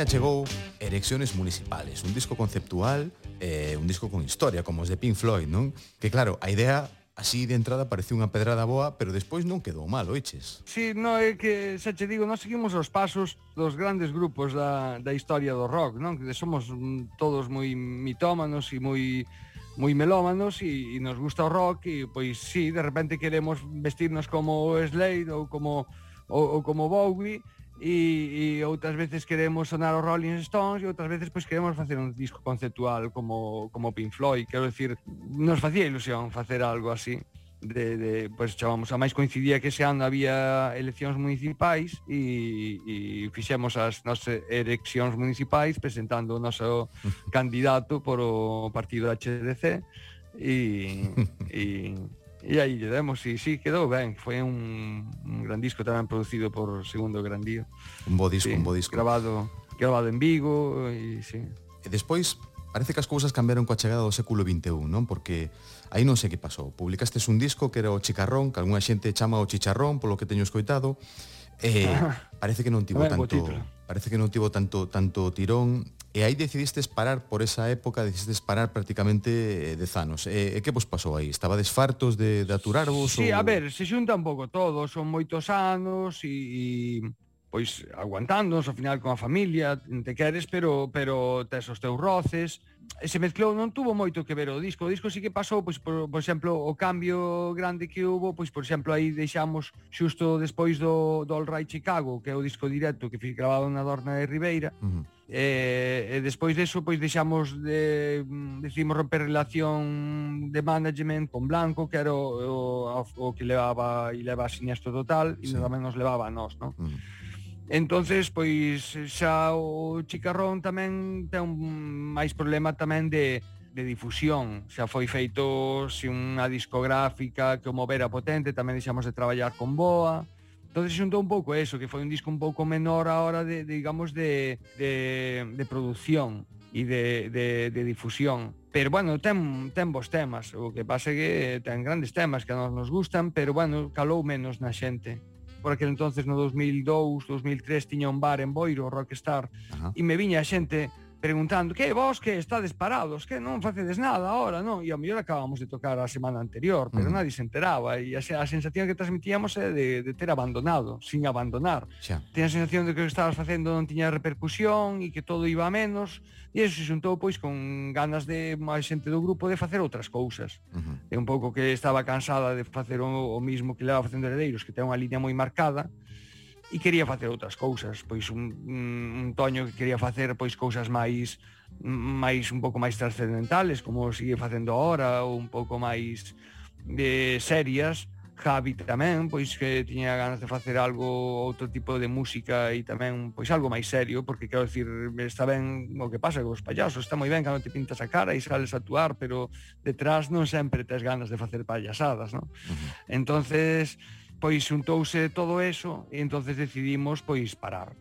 Coruña chegou Erecciones Municipales, un disco conceptual, eh, un disco con historia, como os de Pink Floyd, non? Que claro, a idea así de entrada parece unha pedrada boa, pero despois non quedou mal, oiches? Sí, no, é que, xa che digo, nós seguimos os pasos dos grandes grupos da, da historia do rock, non? Que somos mm, todos moi mitómanos e moi moi melómanos e, e nos gusta o rock e pois sí, de repente queremos vestirnos como Slade ou como ou, ou como Bowie e, e outras veces queremos sonar os Rolling Stones e outras veces pois queremos facer un disco conceptual como, como Pink Floyd, quero decir, nos facía ilusión facer algo así de, de pois chamamos, a máis coincidía que ese ano había eleccións municipais e, e fixemos as nosas eleccións municipais presentando o noso *laughs* candidato por o partido HDC e, e E aí lle demos, e sí, quedou ben. Foi un, un gran disco tamén producido por Segundo Grandío. Un bo disco, sí, un bo disco. Grabado, grabado en Vigo, e sí. E despois, parece que as cousas cambiaron coa chegada do século XXI, non? Porque aí non sei que pasou. Publicastes un disco que era o Chicarrón, que algunha xente chama o Chicharrón, polo que teño escoitado. Eh, *laughs* parece que non tivo tanto parece que non tivo tanto tanto tirón E aí decidistes parar por esa época, decidistes parar prácticamente eh, dez anos. E, e que vos pasou aí? Estabades fartos de, de aturarvos? Sí, ou... a ver, se xunta un pouco todo, son moitos anos e, e pois aguantándonos ao final con a familia, te queres, pero pero tes os teus roces, e se mezclou, non tuvo moito que ver o disco. O disco sí que pasou, pois, por, por exemplo, o cambio grande que hubo, pois, por exemplo, aí deixamos xusto despois do, do All Right Chicago, que é o disco directo que grabado na Dorna de Ribeira, uh -huh E, e despois deso, pois deixamos de, mm, decidimos romper relación de management con Blanco, que era o, o, o que levaba e leva a Siniestro Total, e sí. tamén nos levaba a nós, non? Uh mm. -huh. Entonces, pois xa o Chicarrón tamén ten un máis problema tamén de, de difusión. Xa foi feito si unha discográfica que o movera potente, tamén deixamos de traballar con Boa. Entonces xuntou un pouco eso, que foi un disco un pouco menor a hora de, de digamos, de, de, de producción e de, de, de difusión. Pero, bueno, ten, ten bons temas, o que pasa que ten grandes temas que a nós nos gustan, pero, bueno, calou menos na xente. Por aquel entonces, no 2002, 2003, tiña un bar en Boiro, Rockstar, Ajá. e me viña a xente preguntando que vos que estades parados, que non facedes nada ahora, non? E ao mellor acabamos de tocar a semana anterior, pero mm. nadie se enteraba e a, a sensación que transmitíamos é de, de ter abandonado, sin abandonar. Xa. Tenía a sensación de que o que estabas facendo non tiña repercusión e que todo iba a menos e eso se xuntou pois con ganas de máis xente do grupo de facer outras cousas. Uh -huh. É un pouco que estaba cansada de facer o, o mismo que leva facendo Heredeiros, que ten unha línea moi marcada, uh e quería facer outras cousas, pois un, un Toño que quería facer pois cousas máis máis un pouco máis trascendentales, como sigue facendo ahora, ou un pouco máis de serias. Javi tamén, pois que tiña ganas de facer algo, outro tipo de música e tamén, pois algo máis serio, porque quero dicir, está ben o que pasa cos payasos, está moi ben cando te pintas a cara e sales a actuar, pero detrás non sempre tes ganas de facer payasadas, non? Entonces, pois xuntouse todo eso e entonces decidimos pois parar.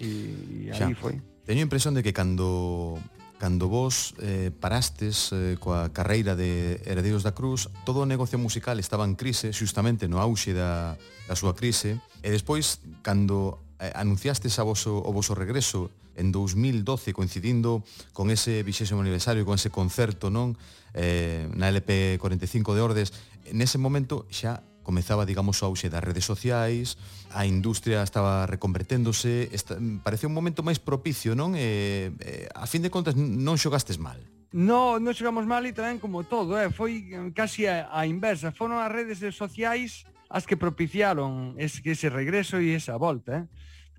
E, e aí foi. Teño a impresión de que cando cando vos eh, parastes eh, coa carreira de Heredeiros da Cruz, todo o negocio musical estaba en crise, xustamente no auxe da, da súa crise, e despois, cando eh, anunciastes a voso, o voso regreso en 2012, coincidindo con ese vixésimo aniversario, con ese concerto non eh, na LP 45 de Ordes, nese momento xa comezaba, digamos, o auxe das redes sociais, a industria estaba reconverténdose, esta, parece un momento máis propicio, non? Eh, eh, a fin de contas non xogastes mal. No, non xogamos mal e tamén como todo, eh, foi casi a, a inversa, foron as redes sociais as que propiciaron ese, ese regreso e esa volta, eh?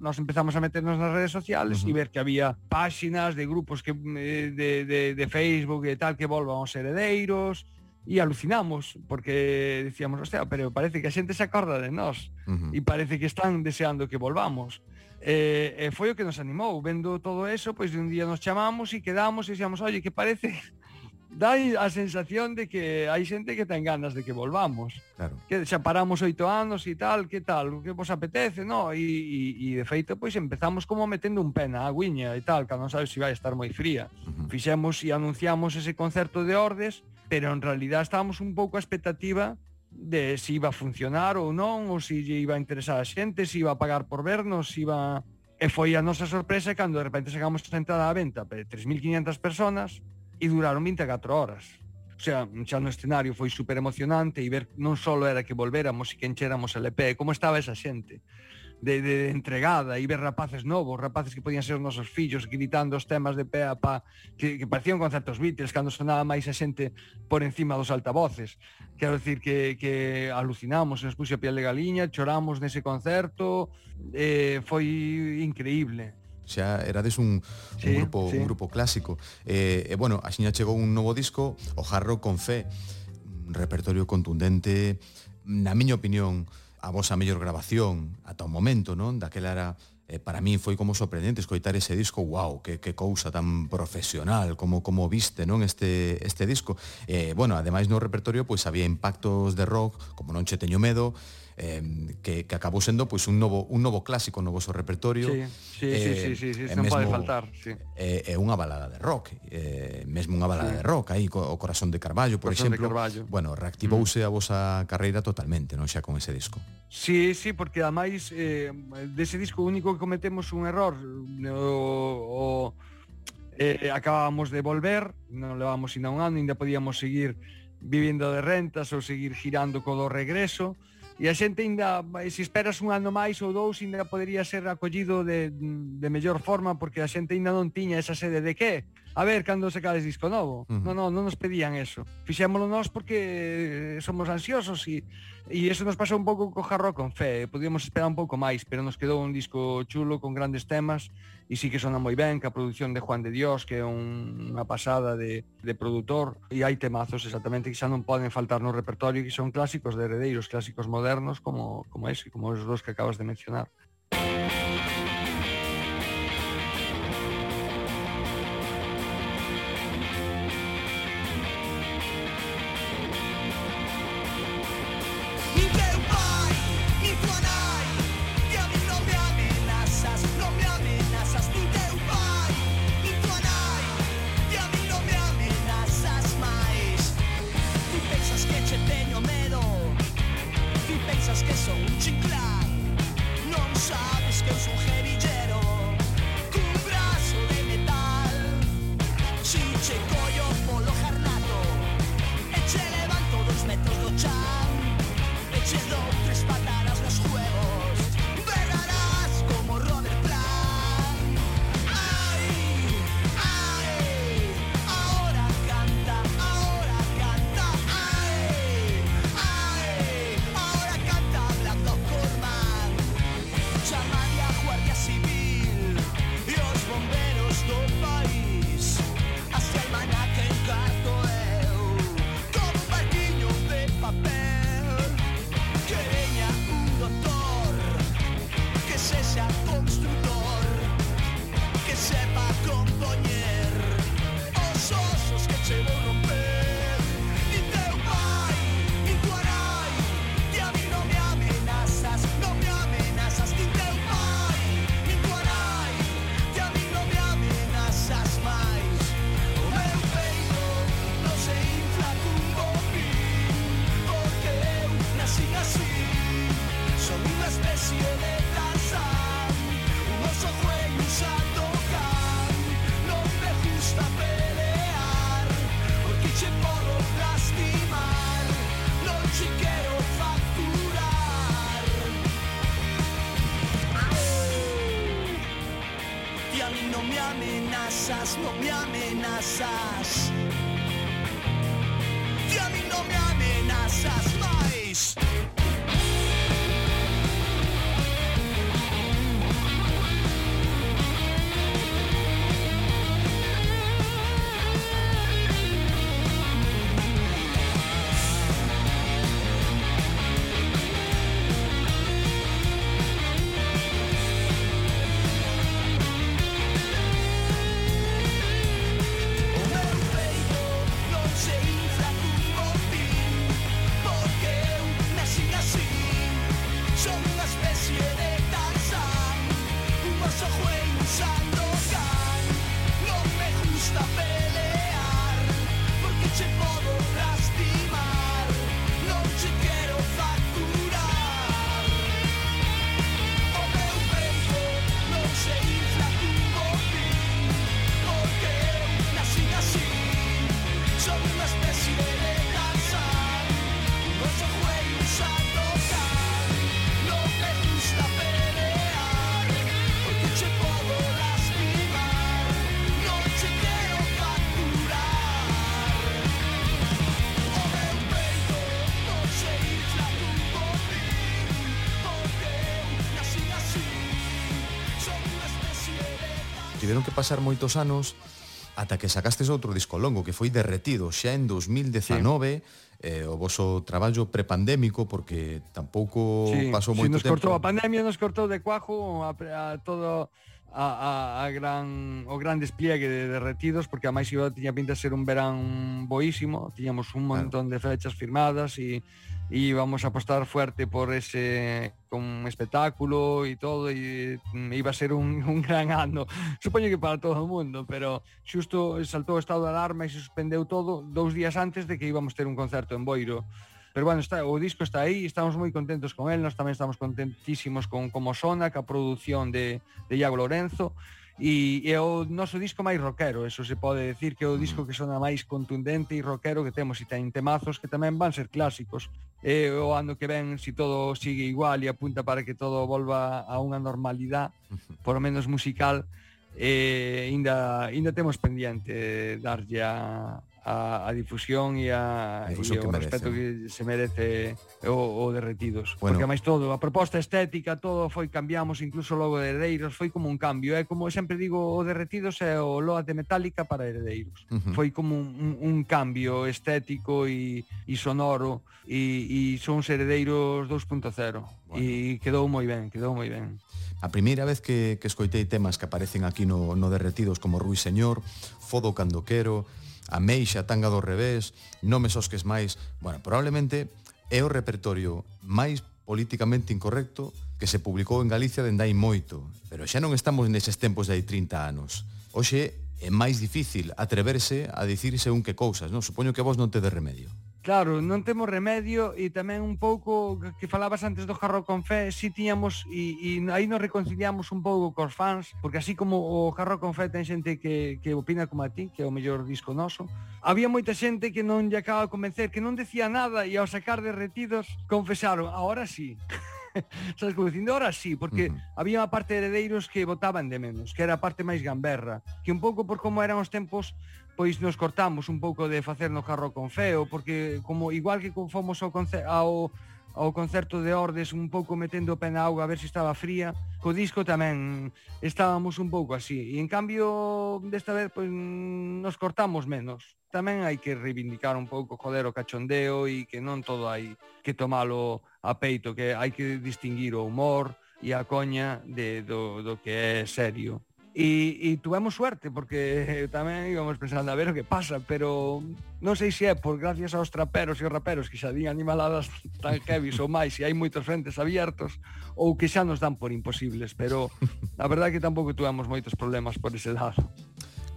Nos empezamos a meternos nas redes sociales uh -huh. e ver que había páxinas de grupos que eh, de, de, de Facebook e tal que volvan os heredeiros, e alucinamos porque decíamos, o sea, pero parece que a xente se acorda de nós uh -huh. e parece que están deseando que volvamos. E, eh, e eh, foi o que nos animou, vendo todo eso, pois de un día nos chamamos e quedamos e dixamos, "Oye, que parece dai a sensación de que hai xente que ten ganas de que volvamos. Claro. Que xa paramos oito anos e tal, que tal, que vos apetece, no? E, e, e de feito, pois empezamos como metendo un pé na guiña e tal, que non sabes se si vai estar moi fría. Uh -huh. Fixemos e anunciamos ese concerto de Ordes, pero en realidad estábamos un pouco a expectativa de se iba a funcionar ou non, ou se lle iba a interesar a xente, se iba a pagar por vernos, se iba... E foi a nosa sorpresa cando de repente sacamos a entrada á venta para 3.500 personas, e duraron 24 horas. O sea, xa no escenario foi super emocionante e ver non só era que volveramos e que encheramos el EP, como estaba esa xente de, de entregada e ver rapaces novos, rapaces que podían ser os nosos fillos gritando os temas de pé a pa que, que parecían concertos Beatles cando sonaba máis a xente por encima dos altavoces quero decir que, que alucinamos nos puxe a piel de galiña, choramos nese concerto eh, foi increíble xa erades un, sí, un grupo sí. un grupo clásico. E, eh, e eh, bueno, axiña chegou un novo disco, O Jarro con Fe, un repertorio contundente, na miña opinión, a vosa mellor grabación ata o momento, non? Daquela era eh, para min foi como sorprendente escoitar ese disco, wow, que, que cousa tan profesional, como como viste, non, este este disco. Eh, bueno, ademais no repertorio pois había impactos de rock, como Non che teño medo, eh, que, que acabou sendo pois un novo un novo clásico, no voso repertorio. Sí, sí, eh, sí, sí, sí, sí, sí non mesmo, pode faltar, sí. É eh, eh, unha balada de rock, eh, mesmo unha balada sí. de rock aí co, o Corazón de Carballo, por Corazón exemplo. Carballo. Bueno, reactivouse mm. a vosa carreira totalmente, non xa con ese disco. Sí, sí, porque ademais eh, dese disco único que cometemos un error eh, o, o eh, acabábamos de volver, non levábamos ainda un ano, ainda podíamos seguir vivindo de rentas ou seguir girando co do regreso, e a xente ainda, se esperas un ano máis ou dous, ainda podería ser acollido de, de mellor forma, porque a xente ainda non tiña esa sede. De que? a ver cando sacades disco novo. Uh -huh. Non, non, non nos pedían eso. Fixémolo nós porque eh, somos ansiosos e e eso nos pasou un pouco co Jarro con Fe. Podíamos esperar un pouco máis, pero nos quedou un disco chulo con grandes temas e sí que sona moi ben, que a produción de Juan de Dios, que é un, unha pasada de, de produtor, e hai temazos exactamente que xa non poden faltar no repertorio que son clásicos de heredeiros, clásicos modernos como, como ese, como os dos que acabas de mencionar. Música Tiveron que pasar moitos anos ata que sacastes outro disco longo que foi derretido xa en 2019 sí eh, o voso traballo prepandémico porque tampouco sí, pasou moito si nos tempo. Cortou a pandemia nos cortou de cuajo a, a todo a, a, a gran, o gran despliegue de derretidos porque a máis iba tiña pinta de ser un verán boísimo. Tiñamos un montón claro. de fechas firmadas e e íbamos a apostar fuerte por ese con espectáculo y todo e mm, iba a ser un, *laughs* un gran ano. Supoño que para todo o mundo pero xusto saltou o estado de alarma e se suspendeu todo dous días antes de que íbamos ter un concerto en Boiro. Pero bueno, está, o disco está aí, estamos moi contentos con él, nós tamén estamos contentísimos con como sona, ca produción de, de Iago Lorenzo, e é o noso disco máis rockero, eso se pode decir que é o disco mm. que sona máis contundente e rockero que temos e ten temazos que tamén van ser clásicos. E o ano que ven, se si todo sigue igual e apunta para que todo volva a unha normalidade, *laughs* por lo menos musical, eh, e ainda, ainda temos pendiente darlle a, a, a difusión e a difusión e o que respeto que se merece eh, o, o derretidos. Bueno. Porque máis todo, a proposta estética, todo foi cambiamos, incluso logo de Heredeiros foi como un cambio, é como sempre digo, o derretidos é o Loa de Metálica para Heredeiros. Uh -huh. Foi como un, un, un cambio estético e, e sonoro e, e son Heredeiros 2.0 bueno. e quedou moi ben, quedou moi ben. A primeira vez que, que escoitei temas que aparecen aquí no, no Derretidos como Ruiseñor, Fodo Candoquero, a Meixa, Tanga do Revés, Nomes os que es máis... Bueno, probablemente é o repertorio máis políticamente incorrecto que se publicou en Galicia dende hai moito, pero xa non estamos neses tempos de hai 30 anos. Hoxe é máis difícil atreverse a dicirse un que cousas, non? Supoño que vos non te de remedio. Claro, non temos remedio e tamén un pouco que falabas antes do Jarro con Fe, si tiñamos e, e aí nos reconciliamos un pouco cos fans, porque así como o Jarro con Fe ten xente que, que opina como a ti, que é o mellor disco noso, había moita xente que non lle acaba de convencer, que non decía nada e ao sacar derretidos confesaron, ahora sí. *laughs* sabes como dicindo, ahora sí, porque uh -huh. había unha parte de heredeiros que votaban de menos, que era a parte máis gamberra, que un pouco por como eran os tempos pois nos cortamos un pouco de facer no carro con feo, porque como igual que fomos ao, ao, ao concerto de Ordes un pouco metendo o pé na auga a ver se estaba fría, co disco tamén estábamos un pouco así. E en cambio, desta vez, pois, nos cortamos menos. Tamén hai que reivindicar un pouco, joder, o cachondeo e que non todo hai que tomalo a peito, que hai que distinguir o humor e a coña de, do, do que é serio. E, e tuvemos suerte porque eh, tamén íbamos pensando a ver o que pasa pero non sei se é por gracias aos traperos e os raperos que xa din animaladas tan heavies ou máis e hai moitos frentes abiertos ou que xa nos dan por imposibles pero a verdade é que tampouco tuvemos moitos problemas por ese lado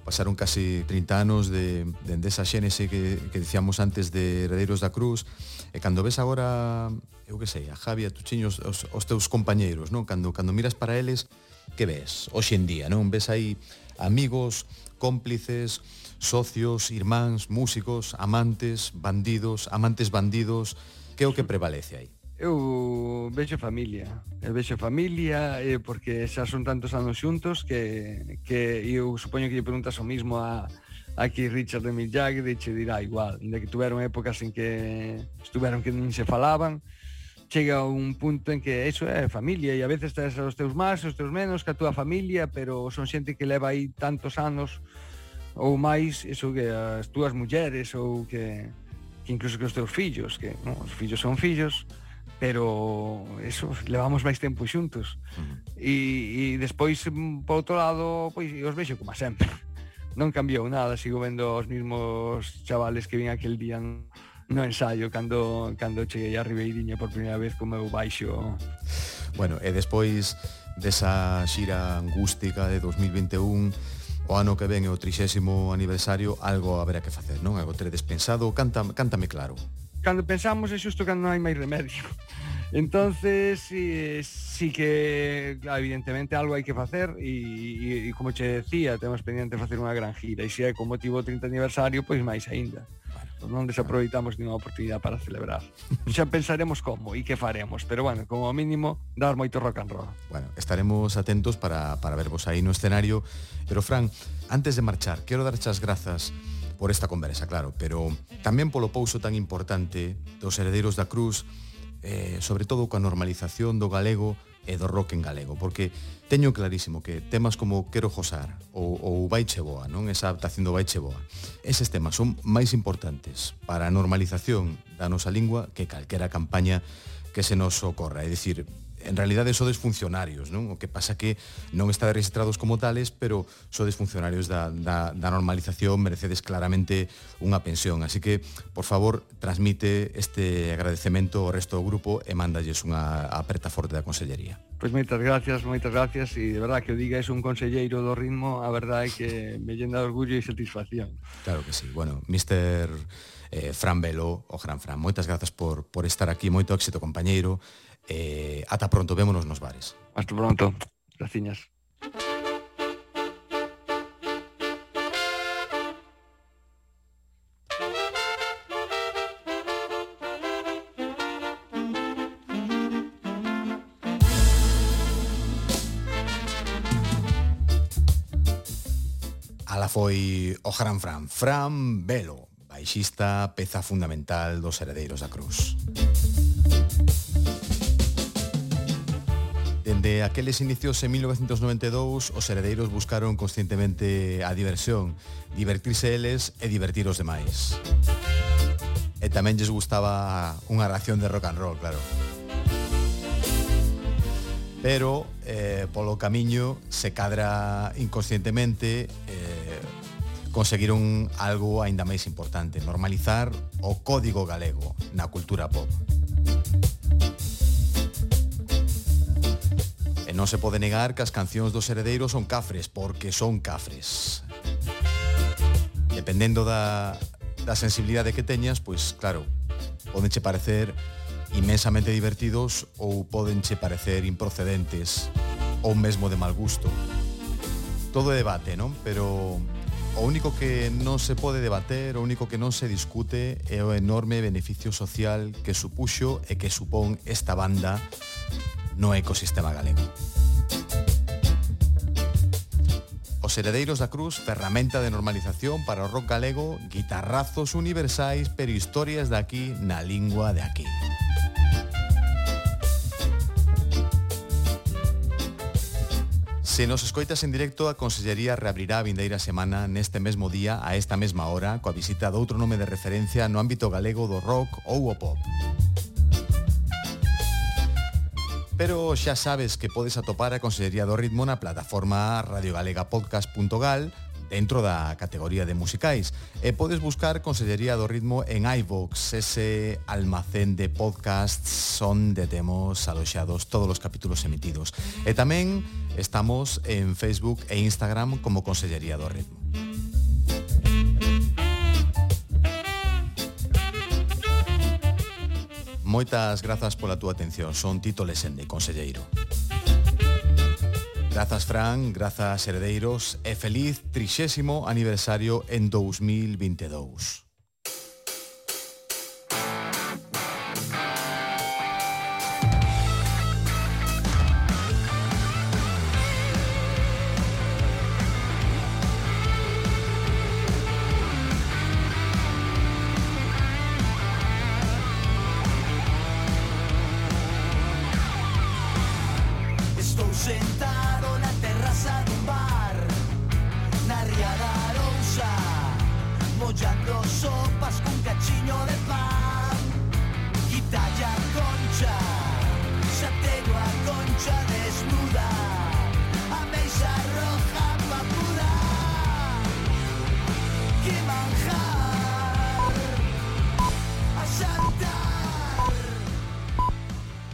pasaron casi 30 anos de, de esa Xénese que, que dicíamos antes de Heredeiros da Cruz e cando ves agora eu que sei, a Javi, a Tuchiños, os, os teus compañeiros non? Cando, cando miras para eles que ves hoxe en día, non? Ves aí amigos, cómplices, socios, irmáns, músicos, amantes, bandidos, amantes bandidos, que é o que prevalece aí? Eu vexo familia, eu vexo familia eh, porque xa son tantos anos xuntos que, que eu supoño que lle preguntas o mismo a, aquí Richard de Mick Jagger e che dirá igual, de que tuveron épocas en que estuveron que nin se falaban, chega un punto en que eso é familia e a veces tens os teus máis, os teus menos que a túa familia, pero son xente que leva aí tantos anos ou máis, eso que as túas mulleres ou que, que incluso que os teus fillos, que no, os fillos son fillos, pero eso, levamos máis tempo xuntos. E, e despois, mm, por outro lado, pois os vexo como sempre. Non cambiou nada, sigo vendo os mesmos chavales que vin aquel día no, no ensayo cando cando cheguei a Ribeiriña por primeira vez co meu baixo. Bueno, e despois desa xira angústica de 2021 o ano que ven é o 30 aniversario, algo haberá que facer, non? Algo teredes pensado, canta, cántame claro. Cando pensamos é xusto cando non hai máis remedio. *laughs* Entonces, sí, sí que evidentemente algo hai que facer e, e, e como che decía, temos pendiente facer unha gran gira e se é con motivo 30 aniversario, pois máis aínda non desaproveitamos ninguna oportunidade para celebrar. *laughs* Xa pensaremos como e que faremos, pero bueno, como mínimo dar moito rock and roll. Bueno, estaremos atentos para, para vervos aí no escenario, pero Fran, antes de marchar, quero darche as grazas por esta conversa, claro, pero tamén polo pouso tan importante dos heredeiros da Cruz, eh, sobre todo coa normalización do galego e do rock en galego, porque teño clarísimo que temas como Quero Josar ou, ou Baiche Boa, non esa adaptación do Baiche Boa, eses temas son máis importantes para a normalización da nosa lingua que calquera campaña que se nos ocorra. É dicir, en realidade sodes funcionarios, non? O que pasa que non está registrados como tales, pero sodes funcionarios da, da, da normalización, merecedes claramente unha pensión. Así que, por favor, transmite este agradecemento ao resto do grupo e mándalles unha aperta forte da Consellería. Pois pues moitas gracias, moitas gracias e de verdad que o diga é un conselleiro do ritmo, a verdade é que me llena de orgullo e satisfacción. Claro que sí. Bueno, Mr eh, Fran Velo, o Gran Fran, moitas grazas por, por estar aquí, moito éxito, compañeiro, Eh, ata pronto, vémonos nos bares. Hasta pronto, graciñas. Ala foi o gran Fran, Fran Velo, baixista, peza fundamental dos Heredeiros da Cruz. Dende aqueles inicios en 1992, os heredeiros buscaron conscientemente a diversión, divertirse eles e divertir os demais. E tamén lles gustaba unha ración de rock and roll, claro. Pero, eh, polo camiño, se cadra inconscientemente, eh, conseguiron algo aínda máis importante, normalizar o código galego na cultura pop non se pode negar que as cancións dos heredeiros son cafres, porque son cafres. Dependendo da, da sensibilidade que teñas, pois claro, podenche parecer imensamente divertidos ou podenche parecer improcedentes ou mesmo de mal gusto. Todo é debate, non? Pero o único que non se pode debater, o único que non se discute é o enorme beneficio social que supuxo e que supón esta banda no ecosistema galego. Os heredeiros da cruz, ferramenta de normalización para o rock galego, guitarrazos universais, pero historias de aquí na lingua de aquí. Se nos escoitas en directo, a Consellería reabrirá a vindeira semana neste mesmo día a esta mesma hora coa visita doutro nome de referencia no ámbito galego do rock ou o pop pero xa sabes que podes atopar a Consellería do Ritmo na plataforma radiogalegapodcast.gal dentro da categoría de musicais e podes buscar Consellería do Ritmo en iVox, ese almacén de podcasts onde temos aloxados todos os capítulos emitidos. E tamén estamos en Facebook e Instagram como Consellería do Ritmo. Moitas grazas pola túa atención. Son Tito Lesende, conselleiro. Grazas, Fran, grazas, heredeiros, e feliz trixésimo aniversario en 2022.